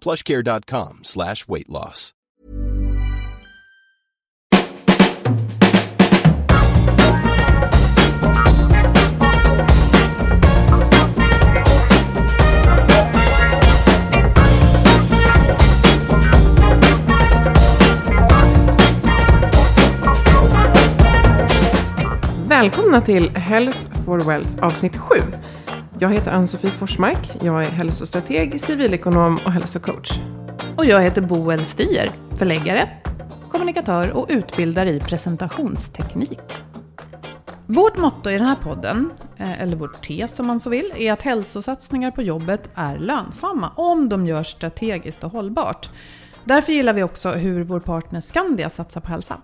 plushcare.com slash weight loss. Välkomna till Health for Wealth avsnitt 7. Jag heter Ann-Sofie Forsmark. Jag är hälsostrateg, civilekonom och hälsocoach. Och jag heter Boel Stier, förläggare, kommunikatör och utbildare i presentationsteknik. Vårt motto i den här podden, eh, eller vår tes om man så vill, är att hälsosatsningar på jobbet är lönsamma om de görs strategiskt och hållbart. Därför gillar vi också hur vår partner Skandia satsar på hälsa.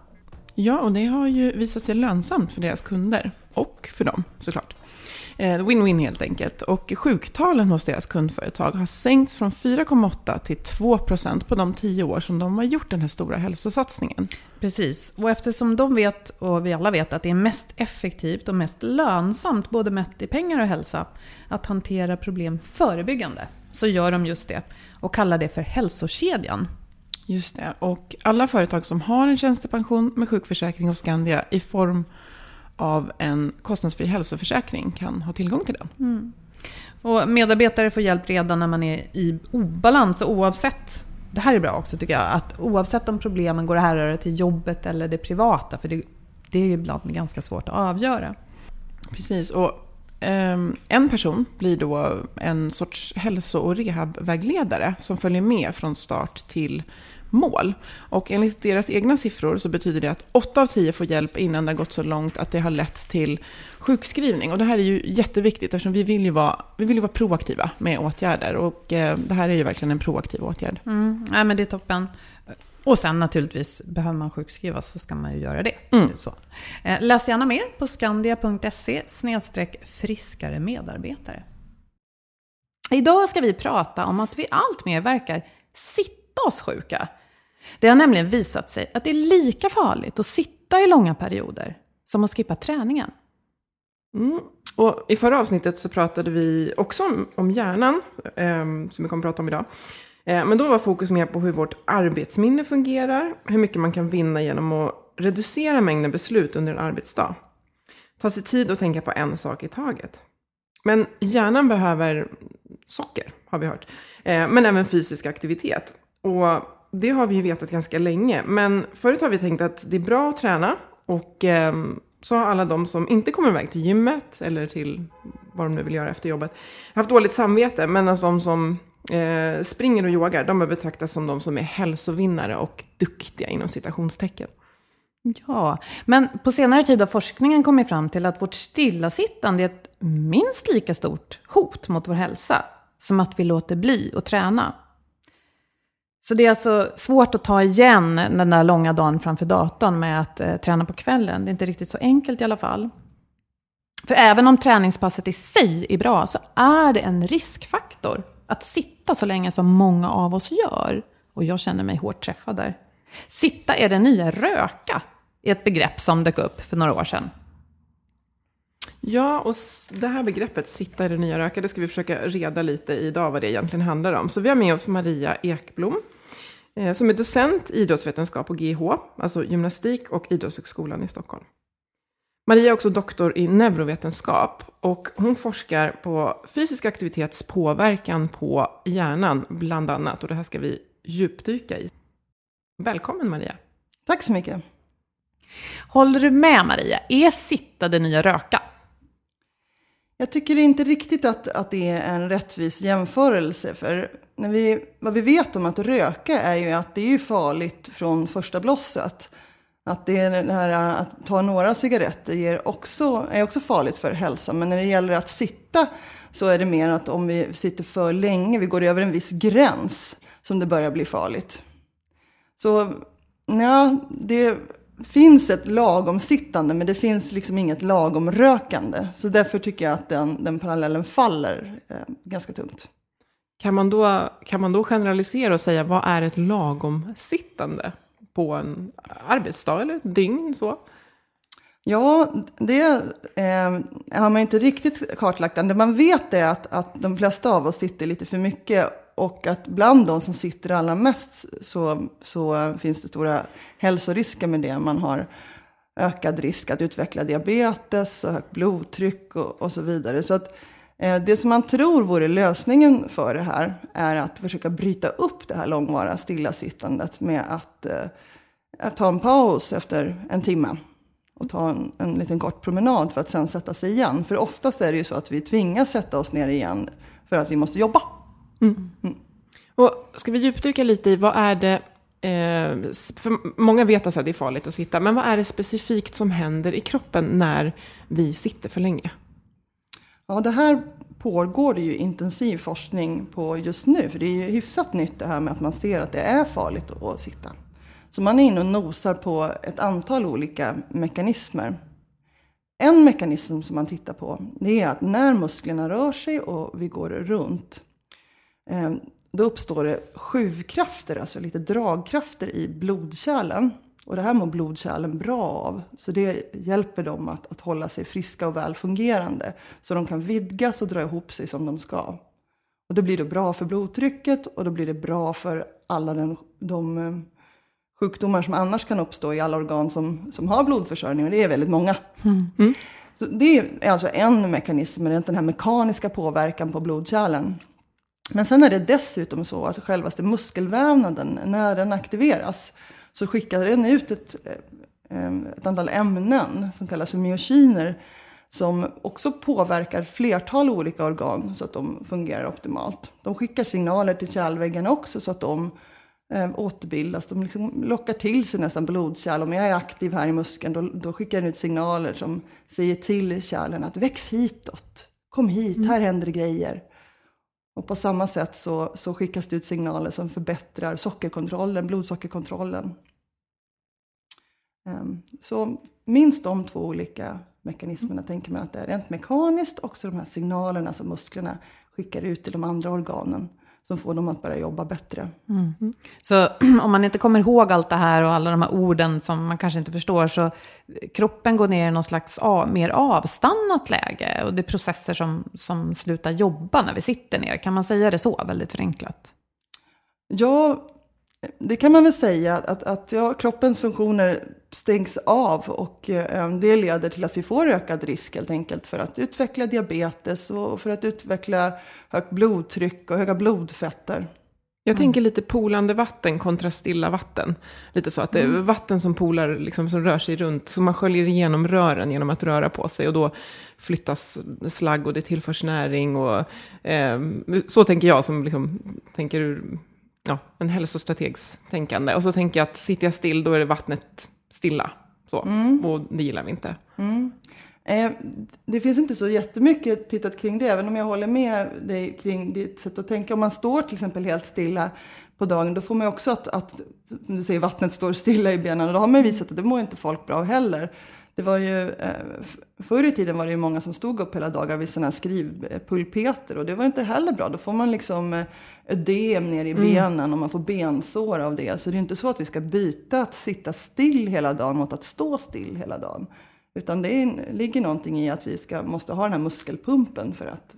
Ja, och det har ju visat sig lönsamt för deras kunder. Och för dem, såklart. Eh, Win-win helt enkelt. Och sjuktalen hos deras kundföretag har sänkts från 4,8 till 2 procent på de tio år som de har gjort den här stora hälsosatsningen. Precis, och eftersom de vet, och vi alla vet, att det är mest effektivt och mest lönsamt, både mätt i pengar och hälsa, att hantera problem förebyggande, så gör de just det och kallar det för hälsokedjan. Just det. Och alla företag som har en tjänstepension med sjukförsäkring hos Skandia i form av en kostnadsfri hälsoförsäkring kan ha tillgång till den. Mm. Och medarbetare får hjälp redan när man är i obalans oavsett det här är bra också tycker jag, att oavsett om problemen går att härröra till jobbet eller det privata, för det, det är ibland ganska svårt att avgöra. Precis, och eh, en person blir då en sorts hälso och rehabvägledare som följer med från start till mål. Och enligt deras egna siffror så betyder det att 8 av 10 får hjälp innan det har gått så långt att det har lett till sjukskrivning. Och det här är ju jätteviktigt eftersom vi vill ju vara, vi vill vara proaktiva med åtgärder. Och eh, det här är ju verkligen en proaktiv åtgärd. Mm, nej, men det är toppen. Och sen naturligtvis, behöver man sjukskrivas så ska man ju göra det. Mm. Så. Eh, läs gärna mer på skandia.se friskare medarbetare. Idag ska vi prata om att vi allt mer verkar sitta oss sjuka. Det har nämligen visat sig att det är lika farligt att sitta i långa perioder som att skippa träningen. Mm. Och I förra avsnittet så pratade vi också om, om hjärnan, eh, som vi kommer att prata om idag. Eh, men då var fokus mer på hur vårt arbetsminne fungerar, hur mycket man kan vinna genom att reducera mängden beslut under en arbetsdag. Ta sig tid att tänka på en sak i taget. Men hjärnan behöver socker, har vi hört. Eh, men även fysisk aktivitet. Och det har vi ju vetat ganska länge. Men förut har vi tänkt att det är bra att träna. Och eh, så har alla de som inte kommer iväg till gymmet eller till vad de nu vill göra efter jobbet haft dåligt samvete. Medan de som eh, springer och yogar, de bör betraktas som de som är hälsovinnare och duktiga inom citationstecken. Ja, men på senare tid har forskningen kommit fram till att vårt stillasittande är ett minst lika stort hot mot vår hälsa som att vi låter bli att träna. Så det är alltså svårt att ta igen den där långa dagen framför datorn med att eh, träna på kvällen. Det är inte riktigt så enkelt i alla fall. För även om träningspasset i sig är bra så är det en riskfaktor att sitta så länge som många av oss gör. Och jag känner mig hårt träffad där. Sitta är det nya röka. är ett begrepp som dök upp för några år sedan. Ja, och det här begreppet sitta i det nya röka, det ska vi försöka reda lite i idag vad det egentligen handlar om. Så vi har med oss Maria Ekblom, som är docent i idrottsvetenskap på GH, alltså gymnastik och idrottshögskolan i Stockholm. Maria är också doktor i neurovetenskap och hon forskar på fysisk aktivitets påverkan på hjärnan bland annat. Och det här ska vi djupdyka i. Välkommen Maria! Tack så mycket! Håller du med Maria? Är sitta det nya röka? Jag tycker inte riktigt att, att det är en rättvis jämförelse. För när vi, vad vi vet om att röka är ju att det är farligt från första blosset. Att, det är här, att ta några cigaretter ger också, är också farligt för hälsan. Men när det gäller att sitta så är det mer att om vi sitter för länge, vi går över en viss gräns, som det börjar bli farligt. Så ja, det finns ett lagom sittande men det finns liksom inget lagom rökande. Så därför tycker jag att den, den parallellen faller eh, ganska tungt. Kan man, då, kan man då generalisera och säga vad är ett lagom sittande på en arbetsdag eller ett dygn? Så? Ja, det eh, har man inte riktigt kartlagt än. Det man vet är att, att de flesta av oss sitter lite för mycket och att bland de som sitter allra mest så, så finns det stora hälsorisker med det. Man har ökad risk att utveckla diabetes och högt blodtryck och, och så vidare. Så att, eh, det som man tror vore lösningen för det här är att försöka bryta upp det här långvariga stillasittandet med att, eh, att ta en paus efter en timme och ta en, en liten kort promenad för att sen sätta sig igen. För oftast är det ju så att vi tvingas sätta oss ner igen för att vi måste jobba. Mm. Mm. Och ska vi djupdyka lite i vad är det, eh, för många vet att det är farligt att sitta, men vad är det specifikt som händer i kroppen när vi sitter för länge? Ja, det här pågår det ju intensiv forskning på just nu, för det är ju hyfsat nytt det här med att man ser att det är farligt att sitta. Så man är inne och nosar på ett antal olika mekanismer. En mekanism som man tittar på, det är att när musklerna rör sig och vi går runt, då uppstår det sjuvkrafter, alltså lite dragkrafter i blodkärlen. Och det här mår blodkärlen bra av. Så det hjälper dem att, att hålla sig friska och välfungerande. Så de kan vidgas och dra ihop sig som de ska. Och då blir det bra för blodtrycket och då blir det bra för alla den, de eh, sjukdomar som annars kan uppstå i alla organ som, som har blodförsörjning. Och det är väldigt många. Mm. Mm. Så det är alltså en mekanism, den här mekaniska påverkan på blodkärlen. Men sen är det dessutom så att självaste muskelvävnaden, när den aktiveras, så skickar den ut ett, eh, ett antal ämnen som kallas för myokiner som också påverkar flertal olika organ så att de fungerar optimalt. De skickar signaler till kärlväggarna också så att de eh, återbildas. De liksom lockar till sig nästan blodkärl. Om jag är aktiv här i muskeln då, då skickar den ut signaler som säger till kärlen att väx hitåt. Kom hit, här händer det grejer. Och på samma sätt så, så skickas det ut signaler som förbättrar sockerkontrollen, blodsockerkontrollen. Um, så minst de två olika mekanismerna tänker man att det är rent mekaniskt. Också de här signalerna som musklerna skickar ut till de andra organen som får dem att börja jobba bättre. Mm. Så om man inte kommer ihåg allt det här och alla de här orden som man kanske inte förstår så kroppen går ner i någon slags av, mer avstannat läge och det är processer som, som slutar jobba när vi sitter ner. Kan man säga det så, väldigt förenklat? Ja, det kan man väl säga att, att ja, kroppens funktioner stängs av och eh, det leder till att vi får ökad risk helt enkelt för att utveckla diabetes och för att utveckla högt blodtryck och höga blodfetter. Jag tänker lite polande vatten kontra stilla vatten. Lite så att det är mm. vatten som polar, liksom, som rör sig runt, så man sköljer igenom rören genom att röra på sig och då flyttas slagg och det tillförs näring och eh, så tänker jag som liksom, tänker ur ja, en hälsostrategs tänkande. Och så tänker jag att sitter jag still då är det vattnet stilla. Så. Mm. Och det gillar vi inte. Mm. Eh, det finns inte så jättemycket tittat kring det, även om jag håller med dig kring ditt sätt att tänka. Om man står till exempel helt stilla på dagen, då får man också att, att du säger, vattnet står stilla i benen. Och då har man visat att det mår inte folk bra heller. Det var ju, eh, förr i tiden var det ju många som stod upp hela dagar vid här skrivpulpeter och det var inte heller bra. Då får man liksom eh, ödem ner i benen och man får bensår av det. Så det är inte så att vi ska byta att sitta still hela dagen mot att stå still hela dagen. Utan det är, ligger någonting i att vi ska, måste ha den här muskelpumpen för att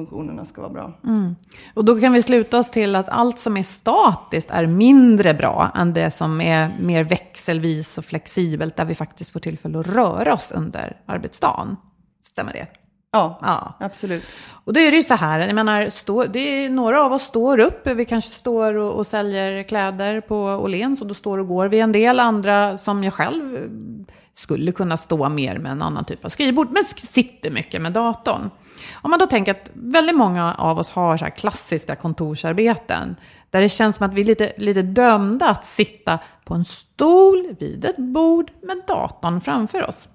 funktionerna ska vara bra. Och då kan vi sluta oss till att allt som är statiskt är mindre bra än det som är mer växelvis och flexibelt, där vi faktiskt får tillfälle att röra oss under arbetsdagen. Stämmer det? Ja, Ja. absolut. Och då är det ju så här, jag menar, stå, det är, några av oss står upp, vi kanske står och, och säljer kläder på Åhléns och då står och går vi en del. Andra, som jag själv, skulle kunna stå mer med en annan typ av skrivbord, men sitter mycket med datorn. Om man då tänker att väldigt många av oss har så här klassiska kontorsarbeten, där det känns som att vi är lite, lite dömda att sitta på en stol vid ett bord med datorn framför oss.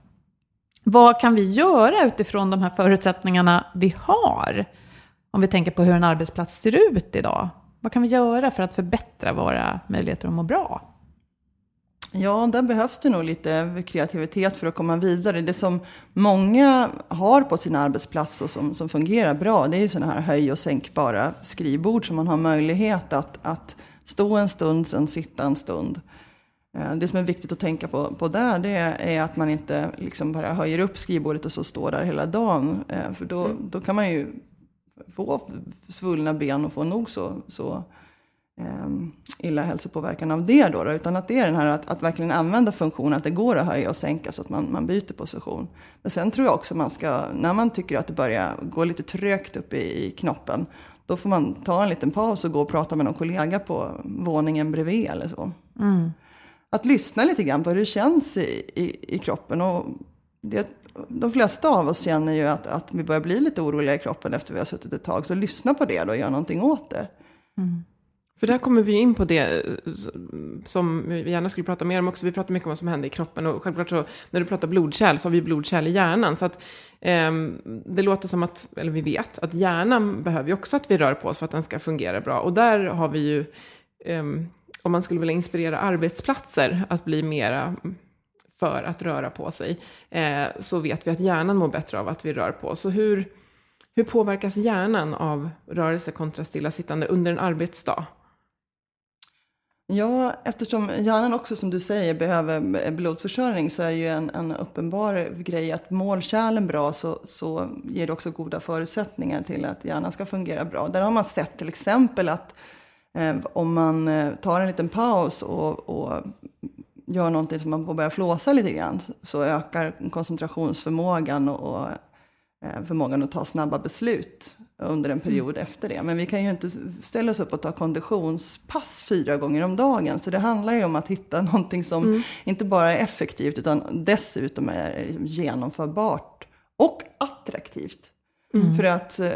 Vad kan vi göra utifrån de här förutsättningarna vi har? Om vi tänker på hur en arbetsplats ser ut idag. Vad kan vi göra för att förbättra våra möjligheter att må bra? Ja, där behövs det nog lite kreativitet för att komma vidare. Det som många har på sin arbetsplats och som, som fungerar bra, det är ju sådana här höj och sänkbara skrivbord som man har möjlighet att, att stå en stund, sen sitta en stund. Eh, Det som är viktigt att tänka på, på där, det är att man inte liksom bara höjer upp skrivbordet och så står där hela dagen. Eh, För då, då kan man ju få svullna ben och få nog så, så illa hälsopåverkan av det då, då. Utan att det är den här att, att verkligen använda funktionen, att det går att höja och sänka så att man, man byter position. Men sen tror jag också man ska, när man tycker att det börjar gå lite trögt upp i, i knoppen, då får man ta en liten paus och gå och prata med någon kollega på våningen bredvid eller så. Att lyssna lite grann på hur det känns i, i, i kroppen. Och det, de flesta av oss känner ju att, att vi börjar bli lite oroliga i kroppen efter vi har suttit ett tag. Så lyssna på det då och gör någonting åt det. För där kommer vi in på det eh, som vi gärna skulle prata mer om också. Vi pratar mycket om vad som händer i kroppen och självklart så när du pratar blodkärl så har vi blodkärl i hjärnan. Så att eh, det låter som att, eller vi vet, att hjärnan behöver ju också att vi rör på oss för att den ska fungera bra. Och där har vi ju, eh, om man skulle vilja inspirera arbetsplatser att bli mera för att röra på sig, eh, så vet vi att hjärnan mår bättre av att vi rör på oss. Så hur, hur påverkas hjärnan av rörelse kontra stillasittande under en arbetsdag? Ja, eftersom hjärnan också som du säger behöver blodförsörjning så är ju en, en uppenbar grej att mår kärlen bra så, så ger det också goda förutsättningar till att hjärnan ska fungera bra. Där har man sett till exempel att eh, om man eh, tar en liten paus och, och gör någonting som man får börja flåsa lite grann så ökar koncentrationsförmågan och, och eh, förmågan att ta snabba beslut under en period efter det. Men vi kan ju inte ställa oss upp och ta konditionspass fyra gånger om dagen. Så det handlar ju om att hitta någonting som inte bara är effektivt utan dessutom är genomförbart och attraktivt. För att eh,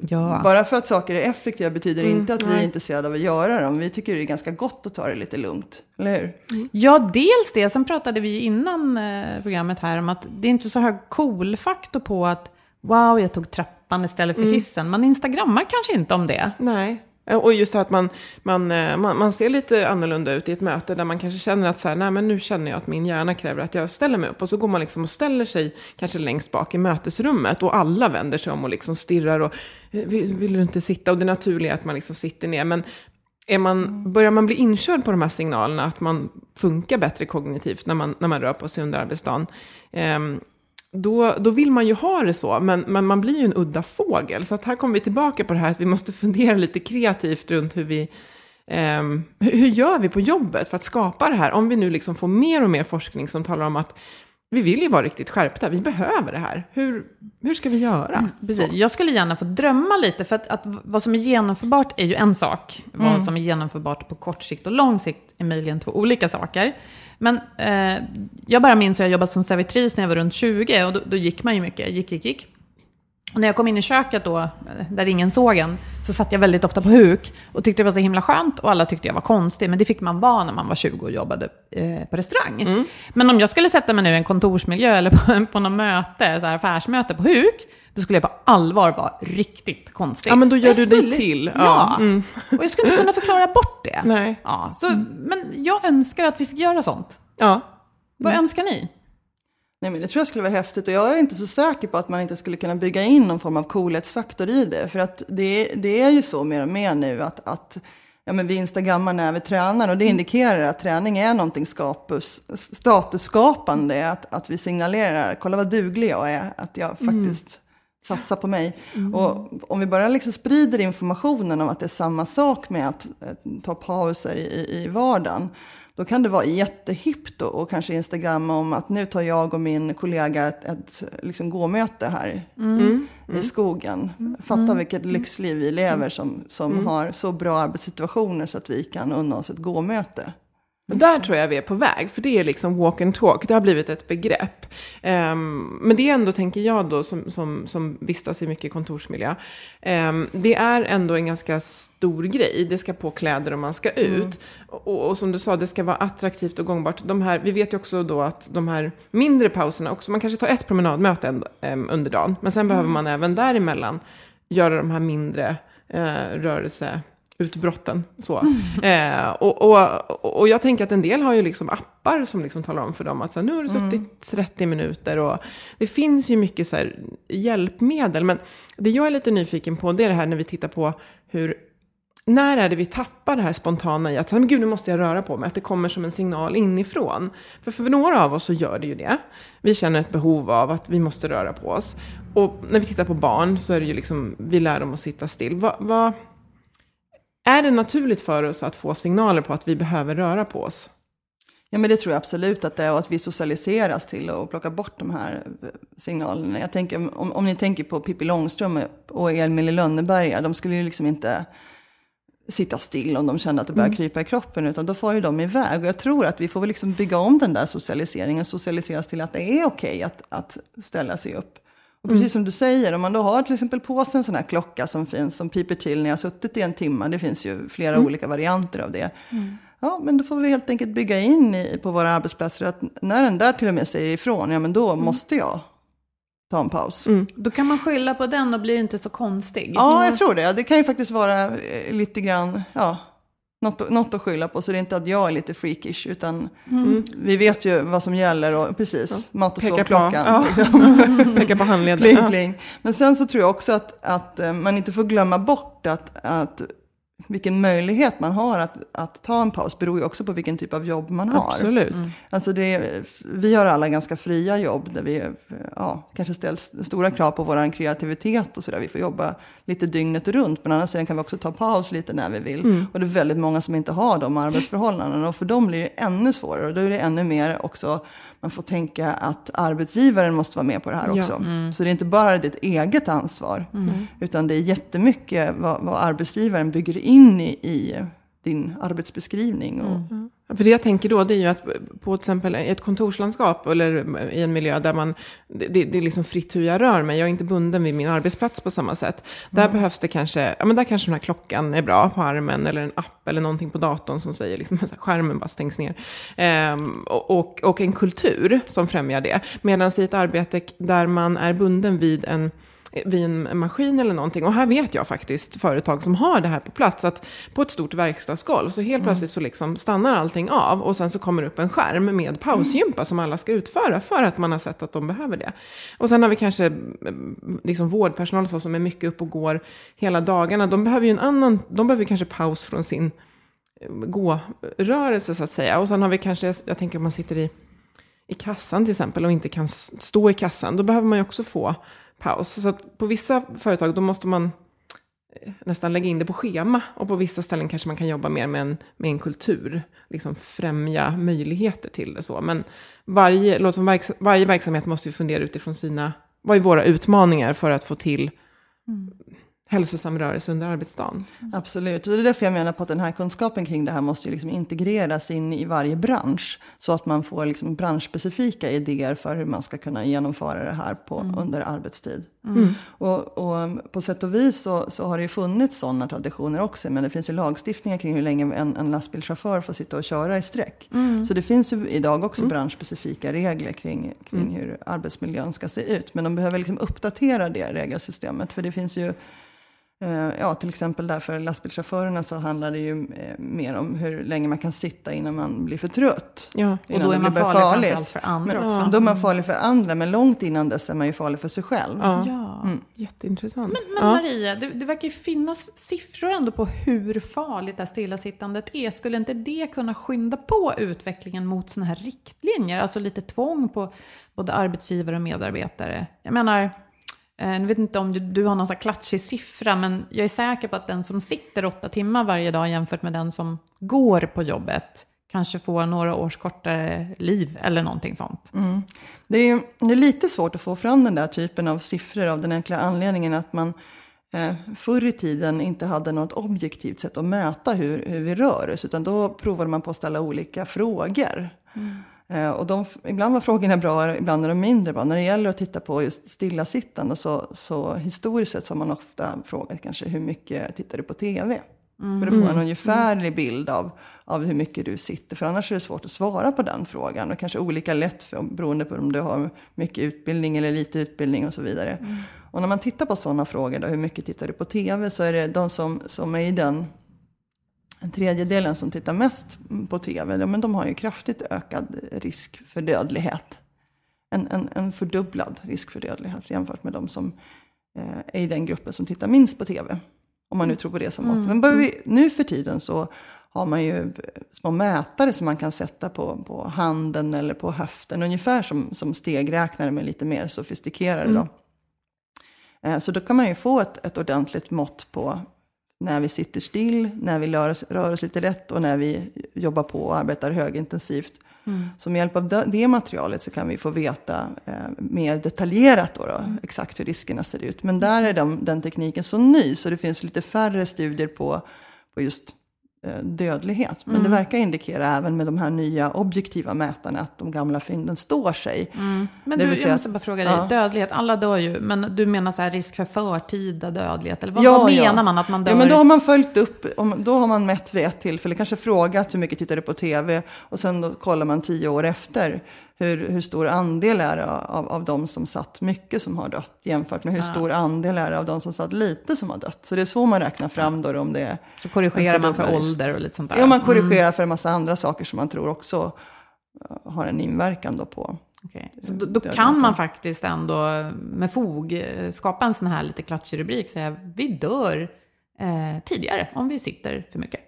Ja. bara för att saker är effektiva betyder inte att vi är intresserade av att göra dem. Vi tycker det är ganska gott att ta det lite lugnt, eller hur? Ja, dels det. Sen pratade vi innan eh, programmet här om att det är inte så hög cool-faktor på att wow, jag tog trappan istället för hissen. Man instagrammar kanske inte om det. Nej. Och just att man, man, eh, man, man ser lite annorlunda ut i ett möte där man kanske känner att så här, nej men nu känner jag att min hjärna kräver att jag ställer mig upp. Och så går man liksom och ställer sig kanske längst bak i mötesrummet och alla vänder sig om och liksom stirrar och eh, vill, vill du inte sitta? Och det naturliga är att man liksom sitter ner. Men är man, börjar man bli inkörd på de här signalerna att man funkar bättre kognitivt när man, när man rör på sig under arbetsdagen, ehm, då, då vill man ju ha det så, men, men man blir ju en udda fågel. Så att här kommer vi tillbaka på det här att vi måste fundera lite kreativt runt hur vi, ehm, hur, gör vi på jobbet för att skapa det här? Om vi nu liksom får mer och mer forskning som talar om att vi vill ju vara riktigt skärpta, vi behöver det här. Hur, hur ska vi göra? Precis. Jag skulle gärna få drömma lite, för att, att vad som är genomförbart är ju en sak. Vad som är genomförbart på kort sikt och lång sikt är möjligen två olika saker. Men eh, jag bara minns att jag jobbade som servitris när jag var runt 20 och då, då gick man ju mycket, gick, gick, gick. Och när jag kom in i köket då, där ingen såg en, så satt jag väldigt ofta på huk och tyckte det var så himla skönt och alla tyckte jag var konstig. Men det fick man vara när man var 20 och jobbade eh, på restaurang. Men om jag skulle sätta mig nu i en kontorsmiljö eller på, på något möte, så här affärsmöte på huk, då skulle jag på allvar vara riktigt konstig. Ja, men då gör Jag du dig skulle- till. Ja, Ja, mm. och jag skulle inte kunna förklara bort det. Nej. Ja, så, Men jag önskar att vi fick göra sånt. Ja. Vad önskar ni? Nej, men det tror jag skulle vara häftigt och jag är inte så säker på att man inte skulle kunna bygga in någon form av coolhetsfaktor i det. För att det, det är ju så mer och mer nu att, att ja, men vi instagrammar när vi tränar och det indikerar att träning är någonting skapus, statusskapande. Att, att vi signalerar, kolla vad duglig jag är, att jag faktiskt satsar på mig. Och om vi bara liksom sprider informationen om att det är samma sak med att eh, ta pauser i, i vardagen. Då kan det vara jättehippt och, och kanske Instagramma om att nu tar jag och min kollega ett, ett liksom gåmöte här i skogen. Fatta vilket lyxliv vi lever som, som har så bra arbetssituationer så att vi kan unna oss ett gåmöte. Och där tror jag vi är på väg, för det är liksom walk and talk, det har blivit ett begrepp. Ehm, men det är ändå, tänker jag då, som, som, som vistas i mycket kontorsmiljö, ehm, det är ändå en ganska stor grej. Det ska på kläder och man ska ut. Och, och som du sa, det ska vara attraktivt och gångbart. De här, vi vet ju också då att de här mindre pauserna också, man kanske tar ett promenadmöte ändå, ehm, under dagen, men sen behöver man även däremellan göra de här mindre eh, rörelse utbrotten. Så. Eh, och, och, och jag tänker att en del har ju liksom appar som liksom talar om för dem att så här, nu har du suttit 30 minuter. Och det finns ju mycket så här, hjälpmedel. Men det jag är lite nyfiken på det är det här när vi tittar på hur när är det vi tappar det här spontana i att men gud, nu måste jag röra på mig, att det kommer som en signal inifrån. För för några av oss så gör det ju det. Vi känner ett behov av att vi måste röra på oss. Och när vi tittar på barn så är det ju liksom, vi lär dem att sitta still. Vad, vad, är det naturligt för oss att få signaler på att vi behöver röra på oss? Ja, men det tror jag absolut att det är och att vi socialiseras till att plocka bort de här eh, signalerna. Jag tänker, om, om ni tänker på Pippi Långström och Emil i Lönneberga, de skulle ju liksom inte sitta still om de kände att det började krypa i kroppen, utan då får ju de iväg. Och jag tror att vi får väl liksom bygga om den där socialiseringen, socialiseras till att det är okej att, att ställa sig upp. Och precis som du säger, om man då har till exempel på sig en sån här klocka som finns, som piper till när jag har suttit i en timme, det finns ju flera olika varianter av det. Ja, men då får vi helt enkelt bygga in i, på våra arbetsplatser att när den där till och med säger ifrån, ja men då måste jag ta en paus. Då kan man skylla på den och blir inte så konstig. Ja, jag tror det. Det kan ju faktiskt vara eh, lite grann, ja, något, att- något att skylla på. Så det är inte att jag är lite freakish, utan vi vet ju vad som gäller och precis, mat och på, sovklockan. ja. Liksom. Peka på handleden. Pling, Ja. pling. Men sen så tror jag också att, att eh, man inte får glömma bort att, att vilken möjlighet man har att, att ta en paus beror ju också på vilken typ av jobb man har. Absolut. Alltså det, vi har alla ganska fria jobb där vi ja, kanske ställs stora krav på vår kreativitet och sådär. Vi får jobba lite dygnet runt, men annars kan vi också ta paus lite när vi vill. Och det är väldigt många som inte har de arbetsförhållandena och för dem blir det ännu svårare. Och då är det ännu mer också, man får tänka att arbetsgivaren måste vara med på det här Ja. också. Så det är inte bara ditt eget ansvar, utan det är jättemycket vad, vad arbetsgivaren bygger in i, i din arbetsbeskrivning. Och, För det jag tänker då, det är ju att på till exempel ett kontorslandskap eller i en miljö där man, det, det är liksom fritt hur jag rör mig, jag är inte bunden vid min arbetsplats på samma sätt. Där behövs det kanske, ja men där kanske den här klockan är bra på armen eller en app eller någonting på datorn som säger liksom skärmen bara stängs ner. Ehm, och, och en kultur som främjar det. Medan i ett arbete där man är bunden vid en vid en maskin eller någonting. Och här vet jag faktiskt företag som har det här på plats. Att på ett stort verkstadsgolv så helt plötsligt så liksom stannar allting av. Och sen så kommer upp en skärm med pausgympa som alla ska utföra. För att man har sett att de behöver det. Och sen har vi kanske mm, liksom vårdpersonal så som är mycket upp och går hela dagarna. De behöver ju en annan, de behöver kanske paus från sin eh, gå-rörelse så att säga. Och sen har vi kanske, jag tänker om man sitter i i kassan till exempel och inte kan stå i kassan, då behöver man ju också få paus. Så att på vissa företag då måste man eh, nästan lägga in det på schema och på vissa ställen kanske man kan jobba mer med en, med en kultur, liksom främja möjligheter till det så. Men varje, låt som verks, varje verksamhet måste ju fundera utifrån sina, vad är våra utmaningar för att få till mm hälsosam rörelse under arbetsdagen. Absolut, och det är därför jag menar på att den här kunskapen kring det här måste ju liksom integreras in i varje bransch. Så att man får liksom branschspecifika idéer för hur man ska kunna genomföra det här på, under arbetstid. Och, och på sätt och vis så, så har det ju funnits sådana traditioner också. Men det finns ju lagstiftningar kring hur länge en, en lastbilschaufför får sitta och köra i sträck. Så det finns ju idag också branschspecifika regler kring, kring hur arbetsmiljön ska se ut. Men de behöver liksom uppdatera det regelsystemet. För det finns ju Ja, till exempel där för lastbilschaufförerna så handlar det ju eh, mer om hur länge man kan sitta innan man blir för trött. Ja. Och Innan då är man farlig farligt. för andra Men, också. Då är man farlig för andra, men långt innan dess är man ju farlig för sig själv. Ja. Ja. Jätteintressant. Men, men ja. Maria, det, det verkar ju finnas siffror ändå på hur farligt det här stillasittandet är. Skulle inte det kunna skynda på utvecklingen mot sådana här riktlinjer? Alltså lite tvång på både arbetsgivare och medarbetare. Jag menar, eh, jag vet inte om du, du har någon sån klatschig siffra, men jag är säker på att den som sitter åtta timmar varje dag jämfört med den som går på jobbet kanske får några års kortare liv eller någonting sånt. Det är, ju- det är lite svårt att få fram den där typen av siffror av den enkla anledningen att man eh, förr i tiden inte hade något objektivt sätt att mäta hur, hur vi rör oss, utan då provade man på att ställa olika frågor. Eh, och de, ibland var frågorna bra, ibland är de mindre bra. När det gäller att titta på just stillasittande så, så historiskt sett så har man ofta frågat kanske hur mycket tittar du på tv? För att få en ungefärlig bild av, av hur mycket du sitter. För annars är det svårt att svara på den frågan. Och kanske olika lätt för, beroende på om du har mycket utbildning eller lite utbildning och så vidare. Och när man tittar på sådana frågor, då, hur mycket tittar du på tv? Så är det de som, som är i den en tredjedelen som tittar mest på tv, ja, men de har ju kraftigt ökad risk för dödlighet. En, en, en fördubblad risk för dödlighet jämfört med de som eh, är i den gruppen som tittar minst på tv. Om man nu tror på det som mått. Men börjar vi, nu för tiden så har man ju små mätare som man kan sätta på, på handen eller på höften. Ungefär som, som stegräknare men lite mer sofistikerade. Då. Eh, Så då kan man ju få ett, ett ordentligt mått på när vi sitter still, när vi rör, oss- rör oss lite rätt och när vi jobbar på och arbetar högintensivt. Så med hjälp av det, materialet så kan vi få veta eh, mer detaljerat då, då, exakt hur riskerna ser ut. Men där är de, den tekniken så ny så det finns lite färre studier på, på just dödlighet. Men det verkar indikera även med de här nya objektiva mätarna att de gamla fynden står sig. Men Det du, jag måste bara fråga dig, ja. dödlighet, alla dör ju, men du menar så här risk för förtida dödlighet? Eller vad, Ja, vad ja. menar man att man dör? Ja, men då har man följt upp, då har man mätt vid ett tillfälle, kanske frågat hur mycket tittar du på tv och sen då kollar man tio år efter hur, hur stor andel är det av, av de som satt mycket som har dött jämfört med hur stor andel är det av de som satt lite som har dött. Så det är så man räknar fram då om det är så korrigerar man för risk. Ålder och lite sånt där? Ja, man korrigerar för en massa andra saker som man tror också eh, har en inverkan då på. Okej. Så då, då kan man faktiskt ändå med fog eh, skapa en sån här lite klatschig rubrik, säga vi dör eh, tidigare om vi sitter för mycket.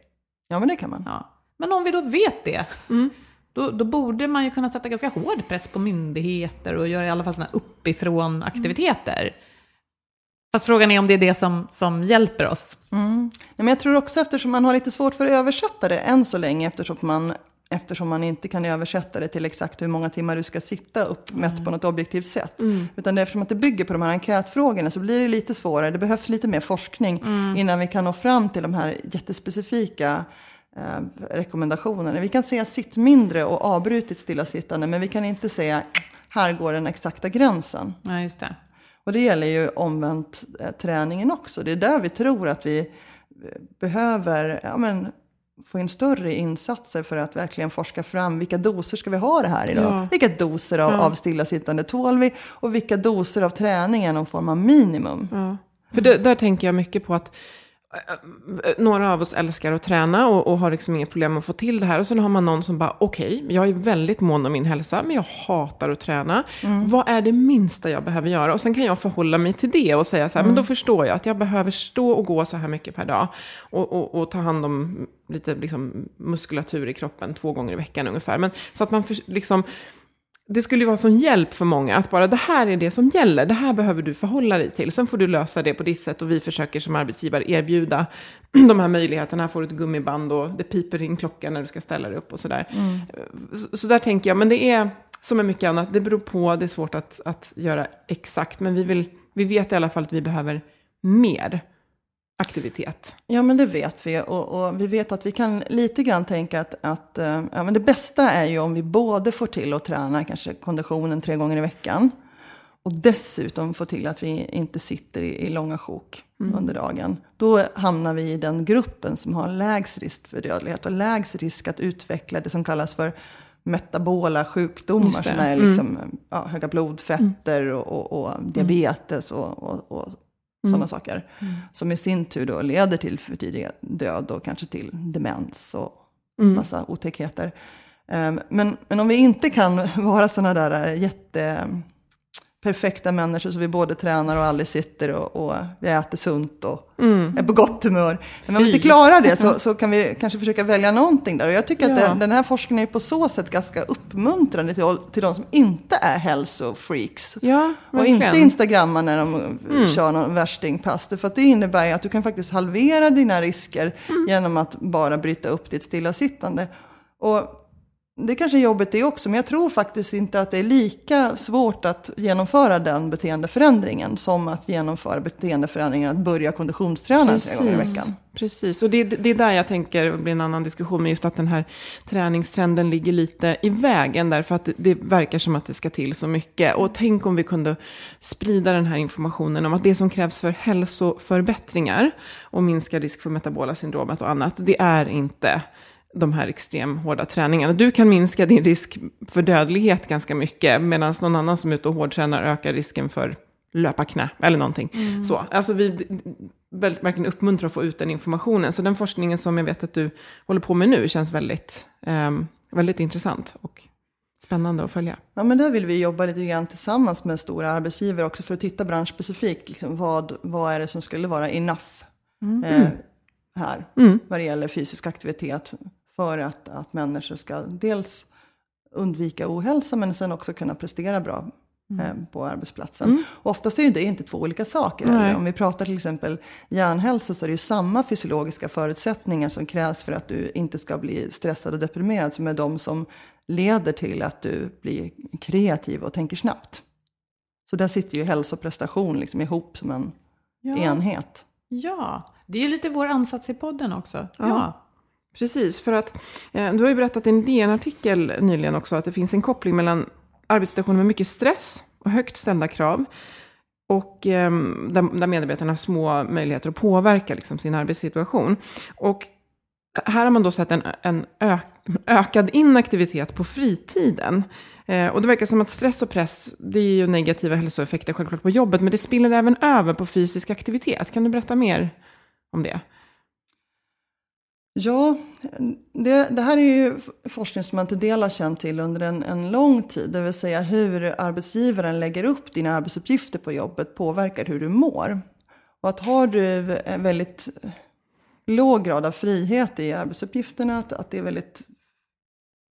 Ja, men det kan man. Ja. Men om vi då vet det, då, då borde man ju kunna sätta ganska hård press på myndigheter och göra i alla fall här uppifrån aktiviteter. Fast frågan är om det är det som, som hjälper oss. Nej, men jag tror också eftersom man har lite svårt för att översätta det än så länge eftersom man, eftersom man inte kan översätta det till exakt hur många timmar du ska sitta uppmätt på något objektivt sätt. Utan det, eftersom att det bygger på de här enkätfrågorna så blir det lite svårare. Det behövs lite mer forskning innan vi kan nå fram till de här jättespecifika eh, rekommendationerna. Vi kan säga sitt mindre och avbrutit stillasittande men vi kan inte säga här går den exakta gränsen. Ja, just det. Och det gäller ju omvänt eh, träningen också. Det är där vi tror att vi eh, behöver ja, men, få in större insatser för att verkligen forska fram vilka doser ska vi ha det här idag? Ja. Vilka doser av, av stillasittande tål vi? Och vilka doser av träning är någon form av minimum? Ja. För det, där tänker jag mycket på att några av oss älskar att träna och, och har liksom inget problem att få till det här. Och sen har man någon som bara, okej, jag är väldigt mån om min hälsa, men jag hatar att träna. Vad är det minsta jag behöver göra? Och sen kan jag förhålla mig till det och säga så här, men då förstår jag att jag behöver stå och gå så här mycket per dag. Och, och, och ta hand om lite liksom, muskulatur i kroppen två gånger i veckan ungefär. Men så att man för, liksom det skulle ju vara sån hjälp för många att bara det här är det som gäller, det här behöver du förhålla dig till. Sen får du lösa det på ditt sätt och vi försöker som arbetsgivare erbjuda de här möjligheterna. Här får du ett gummiband och det piper in klockan när du ska ställa dig upp och sådär. Så, så där tänker jag, men det är som med mycket annat, det beror på, det är svårt att, att göra exakt, men vi, vill, vi vet i alla fall att vi behöver mer aktivitet. Ja, men det vet vi. Och, och vi vet att vi kan lite grann tänka att, att eh, ja, men det bästa är ju om vi både får till att träna kanske konditionen tre gånger i veckan. Och dessutom få till att vi inte sitter i, i långa sjok under dagen. Då hamnar vi i den gruppen som har lägst risk för dödlighet och lägst risk att utveckla det som kallas för metabola sjukdomar som är liksom, ja, höga blodfetter och, och, och diabetes och, och sådana saker. Som i sin tur då leder till för tidig död och kanske till demens och massa otäckheter. Ehm, Men, men om vi inte kan vara sådana där jätte perfekta människor så vi både tränar och aldrig sitter och, och vi äter sunt och är på gott humör. Men om vi inte klarar det så, så kan vi kanske försöka välja någonting där. Och jag tycker att Ja. den, den här forskningen är på så sätt ganska uppmuntrande till, till de som inte är hälsofreaks. Ja, och. Mm. inte instagrammar när de kör någon värstingpass. För att det innebär ju att du kan faktiskt halvera dina risker Mm. genom att bara bryta upp ditt stillasittande. Och det kanske är jobbigt det också, men jag tror faktiskt inte att det är lika svårt att genomföra den beteendeförändringen som att genomföra beteendeförändringen att börja konditionsträna tre gånger i veckan. Precis, och det, det är där jag tänker det blir en annan diskussion med just att den här träningstrenden ligger lite i vägen därför att det, det verkar som att det ska till så mycket. Och tänk om vi kunde sprida den här informationen om att det som krävs för hälsoförbättringar och minska risk för metabola syndromet och annat, det är inte de här extrem hårda träningarna. Du kan minska din risk för dödlighet ganska mycket, medan någon annan som är ute och hårdtränar ökar risken för löparknä eller någonting. Så, alltså vi väldigt, verkligen uppmuntrar att få ut den informationen. Så den forskningen som jag vet att du håller på med nu känns väldigt, ehm, väldigt intressant och spännande att följa. Ja, men där vill vi jobba lite grann tillsammans med stora arbetsgivare också för att titta branschspecifikt. Liksom, vad, vad är det som skulle vara enough eh, här vad det gäller fysisk aktivitet för att, att människor ska dels undvika ohälsa men sen också kunna prestera bra eh, på arbetsplatsen. Och oftast är det inte två olika saker. Eller? Om vi pratar till exempel hjärnhälsa så är det ju samma fysiologiska förutsättningar som krävs för att du inte ska bli stressad och deprimerad som är de som leder till att du blir kreativ och tänker snabbt. Så där sitter ju hälsa och prestation liksom ihop som en enhet. Ja, det är ju lite vår ansats i podden också. Ja. Precis, för att eh, du har ju berättat i en DN-artikel nyligen också att det finns en koppling mellan arbetssituationer med mycket stress och högt ställda krav och eh, där, där medarbetarna har små möjligheter att påverka liksom, sin arbetssituation. Och här har man då sett en, en ök, ökad inaktivitet på fritiden. Eh, och det verkar som att stress och press, det är ju negativa hälsoeffekter självklart på jobbet, men det spiller även över på fysisk aktivitet. Kan du berätta mer om det? Ja, det, det här är ju forskning som man till del har känt till under en, en lång tid. Det vill säga hur arbetsgivaren lägger upp dina arbetsuppgifter på jobbet påverkar hur du mår. Och att har du en väldigt låg grad av frihet i arbetsuppgifterna, att, att det är väldigt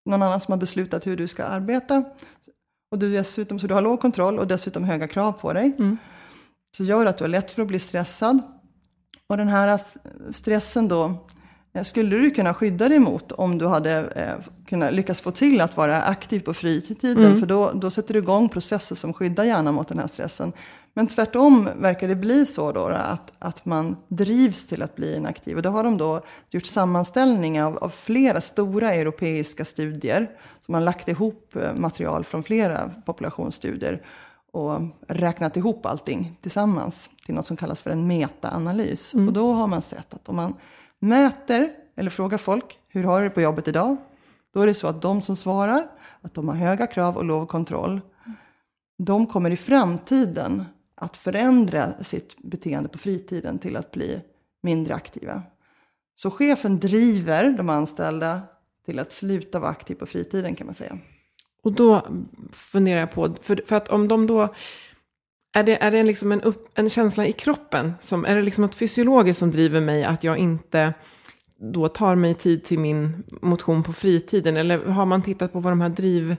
någon annan som har beslutat hur du ska arbeta, och du dessutom, så du har låg kontroll och dessutom höga krav på dig, så gör att du har lätt för att bli stressad. Och den här stressen då, skulle du kunna skydda dig mot om du hade eh, kunnat lyckas få till att vara aktiv på fritiden. För då, då sätter du igång processer som skyddar hjärnan mot den här stressen. Men tvärtom verkar det bli så då, att, att man drivs till att bli inaktiv. Och då har de då gjort sammanställningar av, av flera stora europeiska studier. Som har lagt ihop eh, material från flera populationsstudier och räknat ihop allting tillsammans till något som kallas för en metaanalys. Och då har man sett att om man mäter eller frågar folk, hur har du det på jobbet idag? Då är det så att de som svarar att de har höga krav och låg kontroll, de kommer i framtiden att förändra sitt beteende på fritiden till att bli mindre aktiva. Så chefen driver de anställda till att sluta vara aktiv på fritiden kan man säga. Och då funderar jag på, för, för att om de då, är det, är det liksom en, upp, en känsla i kroppen, som, är det liksom något fysiologiskt som driver mig att jag inte då tar mig tid till min motion på fritiden? Eller har man tittat på vad de här driv...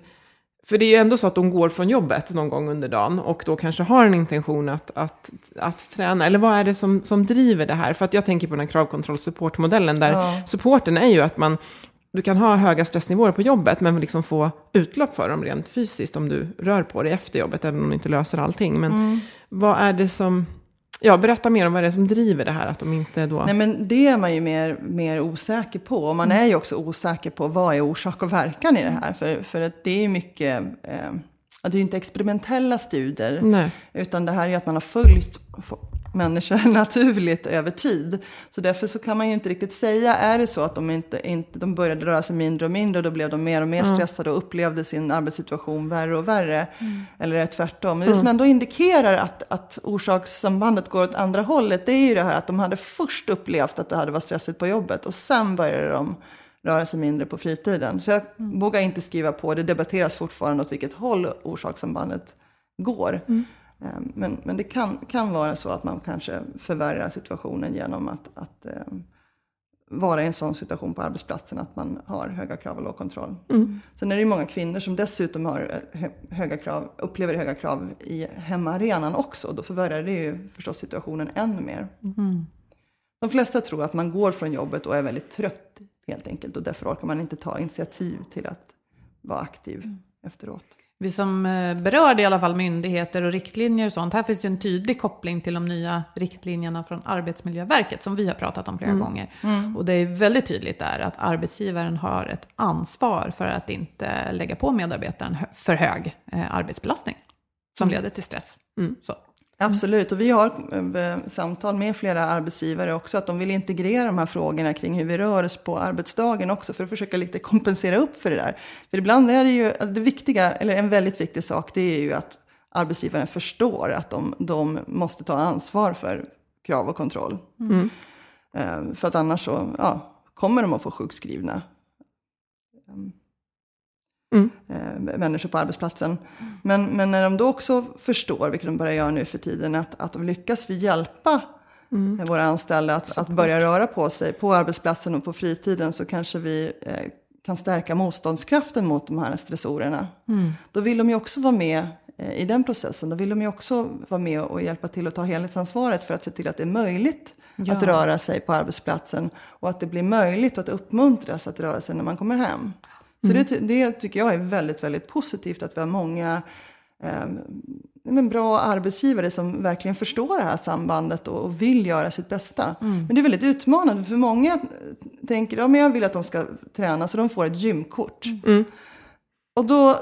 För det är ju ändå så att de går från jobbet någon gång under dagen och då kanske har en intention att, att, att träna. Eller vad är det som, som driver det här? För att jag tänker på den här kravkontroll-supportmodellen där Ja. supporten är ju att man du kan ha höga stressnivåer på jobbet men liksom få utlopp för dem rent fysiskt om du rör på dig efter jobbet, även om du inte löser allting. Men vad är det som, ja berätta mer om vad det är som driver det här, att de inte då... Nej men det är man ju mer, mer osäker på. Och man är ju också osäker på vad är orsak och verkan i det här. För, för att det är mycket, eh, det är ju inte experimentella studier. Nej. Utan det här är ju att man har följt, människor naturligt över tid. Så därför så kan man ju inte riktigt säga, är det så att de, inte, inte, de började röra sig mindre och mindre och då blev de mer och mer stressade och upplevde sin arbetssituation värre och värre. Eller är det tvärtom? Men det som ändå indikerar att, att orsakssambandet går åt andra hållet, det är ju det här att de hade först upplevt att det hade varit stressigt på jobbet och sen började de röra sig mindre på fritiden. Så jag vågar inte skriva på, det debatteras fortfarande åt vilket håll orsakssambandet går. Eh, Men, men det kan, kan vara så att man kanske förvärrar situationen genom att, att eh, vara i en sån situation på arbetsplatsen att man har höga krav och låg kontroll. Sen är det ju många kvinnor som dessutom har eh, hö- höga krav, upplever höga krav i hemmaarenan också. Då förvärrar det ju förstås situationen ännu mer. De flesta tror att man går från jobbet och är väldigt trött helt enkelt och därför orkar man inte ta initiativ till att vara aktiv efteråt. Vi som eh, berörde i alla fall myndigheter och riktlinjer och sånt. Här finns ju en tydlig koppling till de nya riktlinjerna från Arbetsmiljöverket som vi har pratat om flera gånger. Och det är väldigt tydligt där att arbetsgivaren har ett ansvar för att inte lägga på medarbetaren för hög eh, arbetsbelastning som leder till stress. Så. Absolut, och vi har eh, samtal med flera arbetsgivare också att de vill integrera de här frågorna kring hur vi rör oss på arbetsdagen också för att försöka lite kompensera upp för det där. För ibland är det ju, det viktiga, eller en väldigt viktig sak, det är ju att arbetsgivaren förstår att de, de måste ta ansvar för krav och kontroll. Eh, För att annars så ja, kommer de att få sjukskrivna eh, människor på arbetsplatsen. Men, men när de då också förstår, vilket de börjar göra nu för tiden, att, att de lyckas vi hjälpa eh, våra anställda att, att börja röra på sig på arbetsplatsen och på fritiden så kanske vi eh, kan stärka motståndskraften mot de här stressorerna. Då vill de ju också vara med eh, i den processen. Då vill de ju också vara med och hjälpa till att ta helhetsansvaret för att se till att det är möjligt att röra sig på arbetsplatsen och att det blir möjligt och att uppmuntras att röra sig när man kommer hem. Så det, ty- det tycker jag är väldigt, väldigt positivt att vi har många eh, men bra arbetsgivare som verkligen förstår det här sambandet och, och vill göra sitt bästa. Men det är väldigt utmanande för många tänker ja, men jag vill att de ska träna så de får ett gymkort. Och då, eh,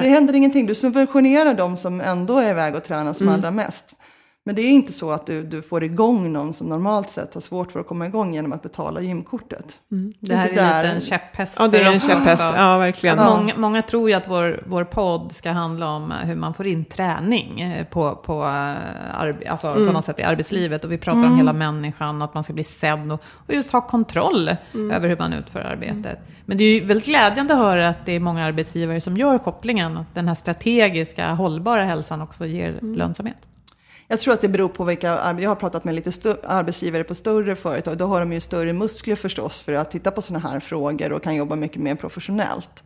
det händer ingenting. Du subventionerar de som ändå är iväg och tränar som allra mest. Men det är inte så att du, du får igång någon som normalt sett har svårt för att komma igång genom att betala gymkortet. Det här är Det där- lite en käpphäst Ja, det är för en oss käpphäst. också. Ja, verkligen. Att Många, många tror ju att vår, vår podd ska handla om hur man får in träning eh, på, på, eh, alltså Mm. på något sätt i arbetslivet. Och vi pratar om hela människan, att man ska bli sedd och, och just ha kontroll Mm. över hur man utför arbetet. Men det är ju väldigt glädjande att höra att det är många arbetsgivare som gör kopplingen, att den här strategiska, hållbara hälsan också ger Mm. lönsamhet. Jag tror att det beror på vilka, jag har pratat med lite stö- arbetsgivare på större företag, då har de ju större muskler förstås för att titta på sådana här frågor och kan jobba mycket mer professionellt.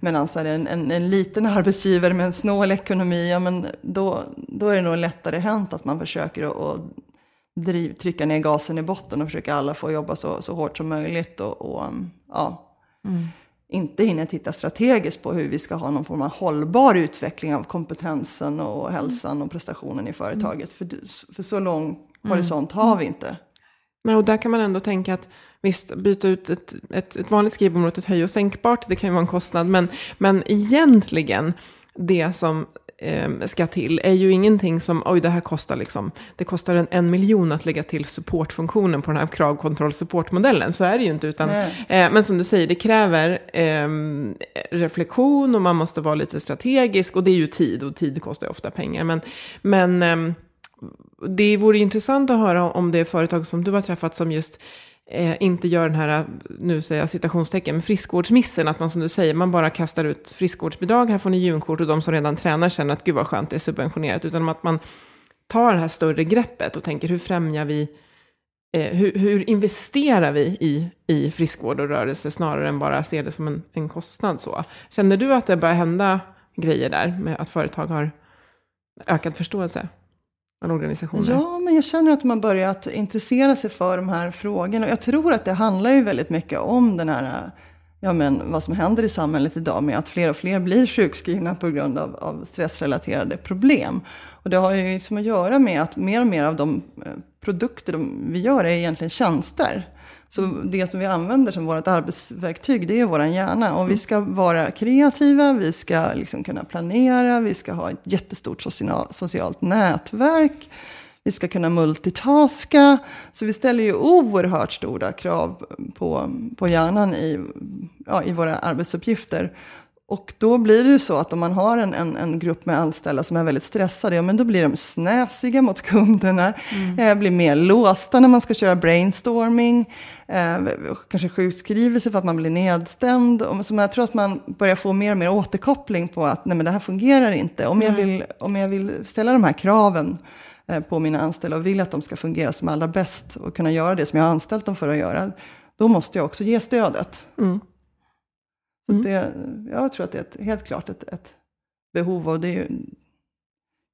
Medan så är det en, en, en liten arbetsgivare med en snål ekonomi, ja, men då, då är det nog lättare hänt att man försöker att, att driv, trycka ner gasen i botten och försöka alla få jobba så, så hårt som möjligt och, och ja, inte hinner titta strategiskt på hur vi ska ha någon form av hållbar utveckling av kompetensen och hälsan och prestationen i företaget. För, för så lång horisont har vi inte. Men och där kan man ändå tänka att visst, byta ut ett, ett, ett vanligt skrivbord mot ett höj och sänkbart, det kan ju vara en kostnad. Men, men egentligen, det som eh, ska till är ju ingenting som, oj det här kostar liksom, det kostar en, en miljon att lägga till supportfunktionen på den här kravkontroll-supportmodellen. Så är det ju inte, utan, eh, men som du säger, det kräver eh, reflektion och man måste vara lite strategisk och det är ju tid och tid kostar ju ofta pengar. Men, men ehm, det vore intressant att höra om det företag som du har träffat som just Eh, inte gör den här, nu säger jag citationstecken, men friskvårdsmissen, att man som du säger, man bara kastar ut friskvårdsbidrag, här får ni gymkort och de som redan tränar känner att gud vad skönt det är subventionerat, utan att man tar det här större greppet och tänker hur främjar vi, eh, hur, hur investerar vi i, i friskvård och rörelse snarare än bara se det som en, en kostnad så. Känner du att det börjar hända grejer där med att företag har ökad förståelse? Av organisationer? Ja, men jag känner att man börjat intressera sig för de här frågorna. Och jag tror att det handlar ju väldigt mycket om den här, ja men vad som händer i samhället idag med att fler och fler blir sjukskrivna på grund av, av stressrelaterade problem. Och det har ju liksom att göra med att mer och mer av de eh, produkter de, vi gör är egentligen tjänster. Så det som vi använder som vårt arbetsverktyg, det är vår hjärna. Och vi ska vara kreativa, vi ska liksom kunna planera, vi ska ha ett jättestort socialt nätverk. vi ska kunna multitaska. Så vi ställer ju oerhört stora krav på, på hjärnan i, ja, i våra arbetsuppgifter. Och då blir det ju så att om man har en, en, en grupp med anställda som är väldigt stressade, ja men då blir de snäsiga mot kunderna, mm. eh, blir mer låsta när man ska köra brainstorming, eh, kanske sjukskriver sig för att man blir nedstämd. Och, så jag tror att man börjar få mer och mer återkoppling på att nej men det här fungerar inte. Om, jag, vill, om jag vill ställa de här kraven eh, på mina anställda och vill att de ska fungera som allra bäst och kunna göra det som jag har anställt dem för att göra, då måste jag också ge stödet. Mm. Mm. Det, jag tror att det är ett, helt klart ett, ett behov och det är ju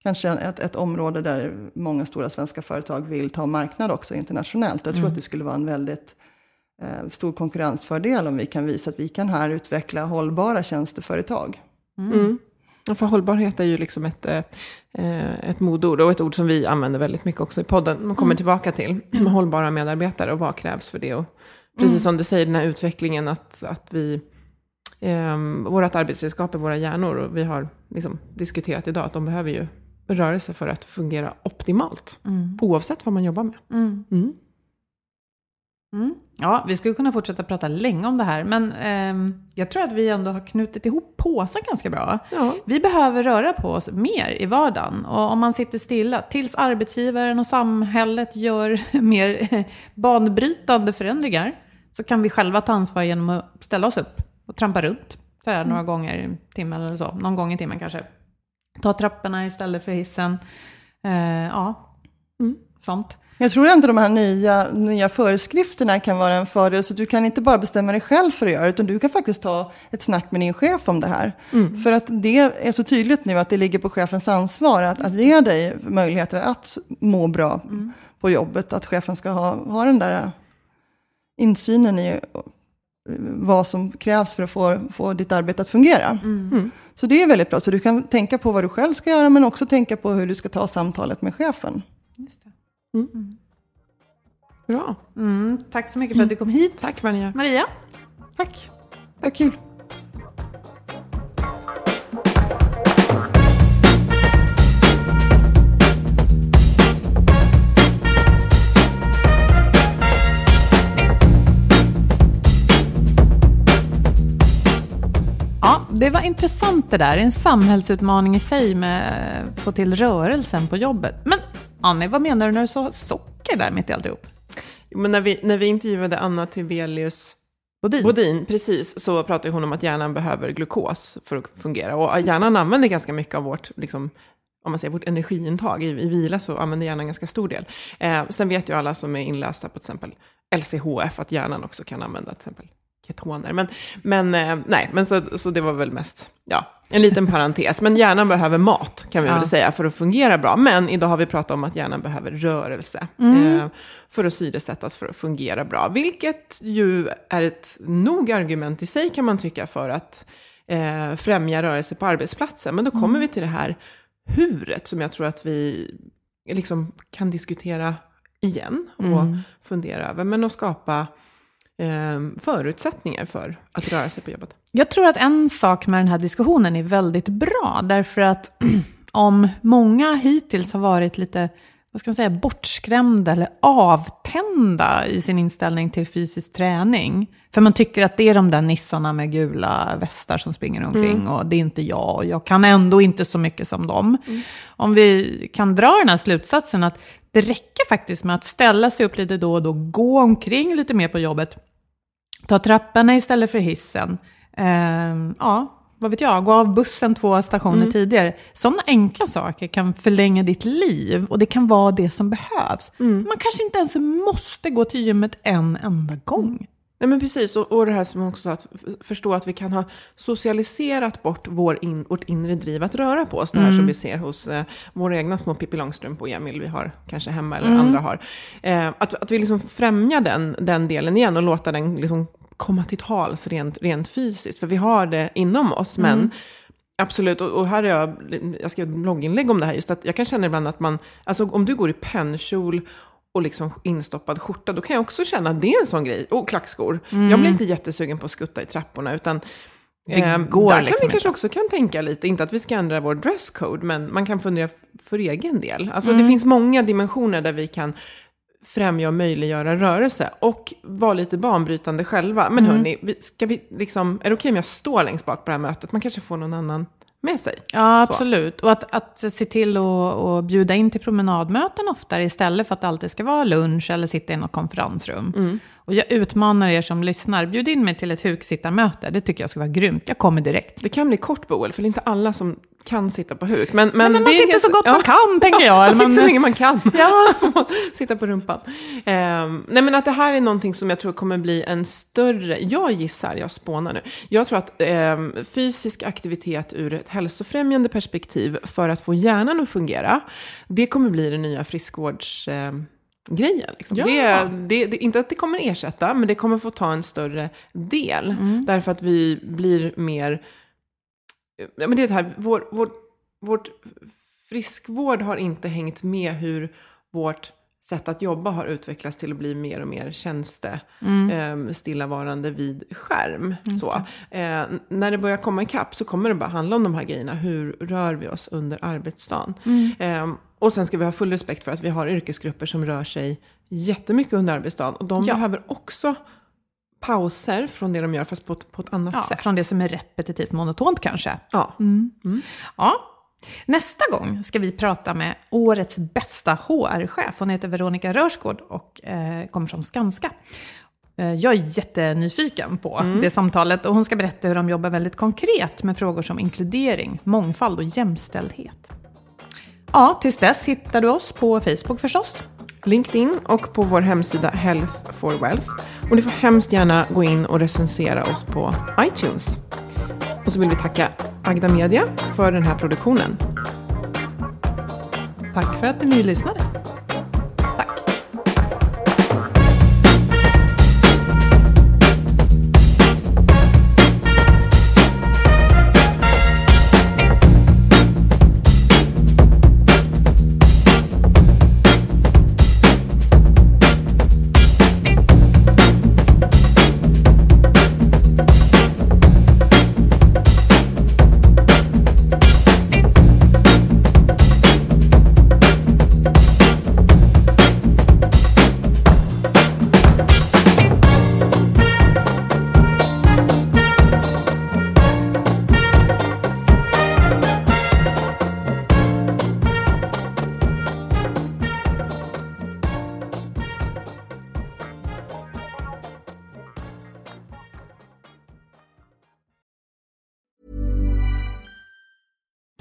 kanske ett, ett område där många stora svenska företag vill ta marknad också internationellt. Jag tror mm. att det skulle vara en väldigt eh, stor konkurrensfördel om vi kan visa att vi kan här utveckla hållbara tjänsteföretag. Mm. mm. för hållbarhet är ju liksom ett, eh, ett modord och ett ord som vi använder väldigt mycket också i podden. Man kommer mm. tillbaka till med hållbara medarbetare och vad krävs för det. Och precis mm. som du säger, den här utvecklingen att, att vi eh, vårt arbetsredskap är våra hjärnor. Och vi har liksom diskuterat idag att de behöver ju rörelse för att fungera optimalt. Mm. Oavsett vad man jobbar med. Mm. Mm. mm. Ja, vi skulle kunna fortsätta prata länge om det här, men eh, jag tror att vi ändå har knutit ihop påsen ganska bra. Ja. Vi behöver röra på oss mer i vardagen. Och om man sitter stilla tills arbetsgivaren och samhället gör mer banbrytande förändringar, så kan vi själva ta ansvar genom att ställa oss upp och trampa runt så här, några mm. gånger i timmen eller så. Någon gång i timmen kanske. Ta trapporna istället för hissen. Eh, ja, mm, sånt. Jag tror inte de här nya, nya föreskrifterna kan vara en fördel. Så du kan inte bara bestämma dig själv för att göra det, utan du kan faktiskt ta ett snack med din chef om det här. Mm. För att det är så tydligt nu att det ligger på chefens ansvar att, att ge dig möjligheter att må bra mm. på jobbet. Att chefen ska ha, ha den där insynen i vad som krävs för att få, få ditt arbete att fungera. Mm. mm. Så det är väldigt bra. Så du kan tänka på vad du själv ska göra men också tänka på hur du ska ta samtalet med chefen. Just mm. mm. Bra. Mm, tack så mycket för att du kom hit. Tack Maria. Maria. Tack. Vad kul. Det var intressant det där. En samhällsutmaning i sig med att få till rörelsen på jobbet. Men Annie, vad menar du när du sa socker där mitt i alltihop? Men när vi, när vi intervjuade Anna Tibelius Bodin. Bodin, precis, så pratade hon om att hjärnan behöver glukos för att fungera. Och hjärnan använder ganska mycket av vårt, liksom, om man säger vårt energiintag. I, I vila så använder hjärnan en ganska stor del. Eh, sen vet ju alla som är inlästa på till exempel LCHF att hjärnan också kan använda till exempel ketoner. Men, men eh, nej, men så, så det var väl mest, ja, en liten parentes. Men hjärnan behöver mat, kan vi ja. väl säga, för att fungera bra. Men idag har vi pratat om att hjärnan behöver rörelse. Mm. Eh, för att syresättas, för att fungera bra. Vilket ju är ett nog argument i sig, kan man tycka, för att eh, främja rörelse på arbetsplatsen. Men då kommer mm. vi till det här huret, som jag tror att vi liksom kan diskutera igen och mm. fundera över. Men att skapa förutsättningar för att röra sig på jobbet. Jag tror att en sak med den här diskussionen är väldigt bra, därför att om många hittills har varit lite vad ska man säga, bortskrämda eller avtända i sin inställning till fysisk träning. För man tycker att det är de där nissarna med gula västar som springer omkring mm. och det är inte jag och jag kan ändå inte så mycket som dem. Mm. Om vi kan dra den här slutsatsen att det räcker faktiskt med att ställa sig upp lite då och då, gå omkring lite mer på jobbet, ta trapporna istället för hissen. Eh, ja, vad vet jag, gå av bussen två stationer mm. tidigare. Sådana enkla saker kan förlänga ditt liv och det kan vara det som behövs. Mm. Man kanske inte ens måste gå till gymmet en enda gång. Nej men precis, och, och det här som också att förstå att vi kan ha socialiserat bort vår in, vårt inre driv att röra på oss. Det här mm. som vi ser hos eh, våra egna små Pippi Långstrump och Emil vi har kanske hemma eller mm. andra har. Eh, att, att vi liksom främjar den, den delen igen och låta den liksom komma till tals rent, rent fysiskt. För vi har det inom oss, men mm. Absolut, och, och här är jag, jag skrev ett blogginlägg om det här, just att jag kan känna ibland att man, alltså om du går i pennkjol och liksom instoppad skjorta, då kan jag också känna att det är en sån grej. Och klackskor. Mm. Jag blir inte jättesugen på att skutta i trapporna, utan Det Ehm, går där kan liksom vi kanske inte. också kan tänka lite, inte att vi ska ändra vår dresscode, men man kan fundera för egen del. Alltså Mm. det finns många dimensioner där vi kan främja och möjliggöra rörelse och vara lite banbrytande själva. Men Mm. hörni, vi, ska vi liksom, är det okej om jag står längst bak på det här mötet? Man kanske får någon annan med sig. Ja, Så. absolut. Och att, att se till att bjuda in till promenadmöten oftare istället för att det alltid ska vara lunch eller sitta i något konferensrum. Mm. Och jag utmanar er som lyssnar, bjud in mig till ett huksittarmöte. Det tycker jag ska vara grymt. Jag kommer direkt. Det kan bli kort Boel, för det är inte alla som kan sitta på huk. Men, men, Men, men man det sitter ganska- så gott ja. man kan, tänker jag. Ja, Eller man sitter så man- länge man kan. Ja. Man sitta på rumpan. Ehm, nej men att det här är någonting som jag tror kommer bli en större, jag gissar, jag spånar nu. Jag tror att ehm, fysisk aktivitet ur ett hälsofrämjande perspektiv för att få hjärnan att fungera, det kommer bli den nya friskvårds... ehm, grejen. Liksom. Ja. Det, det, det, inte att det kommer ersätta, men det kommer få ta en större del. Mm. Därför att vi blir mer... Ja, men det är det här, vår, vår, vårt friskvård har inte hängt med hur vårt sätt att jobba har utvecklats till att bli mer och mer tjänste, eh, stillavarande vid skärm. Så. Eh, när det börjar komma ikapp så kommer det bara handla om de här grejerna. Hur rör vi oss under arbetsdagen? Eh, och sen ska vi ha full respekt för att vi har yrkesgrupper som rör sig jättemycket under arbetsdagen. Och de Ja. behöver också pauser från det de gör, fast på ett, på ett annat Ja, sätt. från det som är repetitivt monotont kanske. Ja. Ja. Nästa gång ska vi prata med årets bästa HR-chef. Hon heter Veronica Rörsgård och eh, kommer från Skanska. Eh, jag är jättenyfiken på det samtalet och hon ska berätta hur de jobbar väldigt konkret med frågor som inkludering, mångfald och jämställdhet. Ja, tills dess hittar du oss på Facebook förstås. LinkedIn och på vår hemsida Health for Wealth. Och ni får hemskt gärna gå in och recensera oss på iTunes. Och så vill vi tacka Agda Media för den här produktionen. Tack för att ni lyssnade.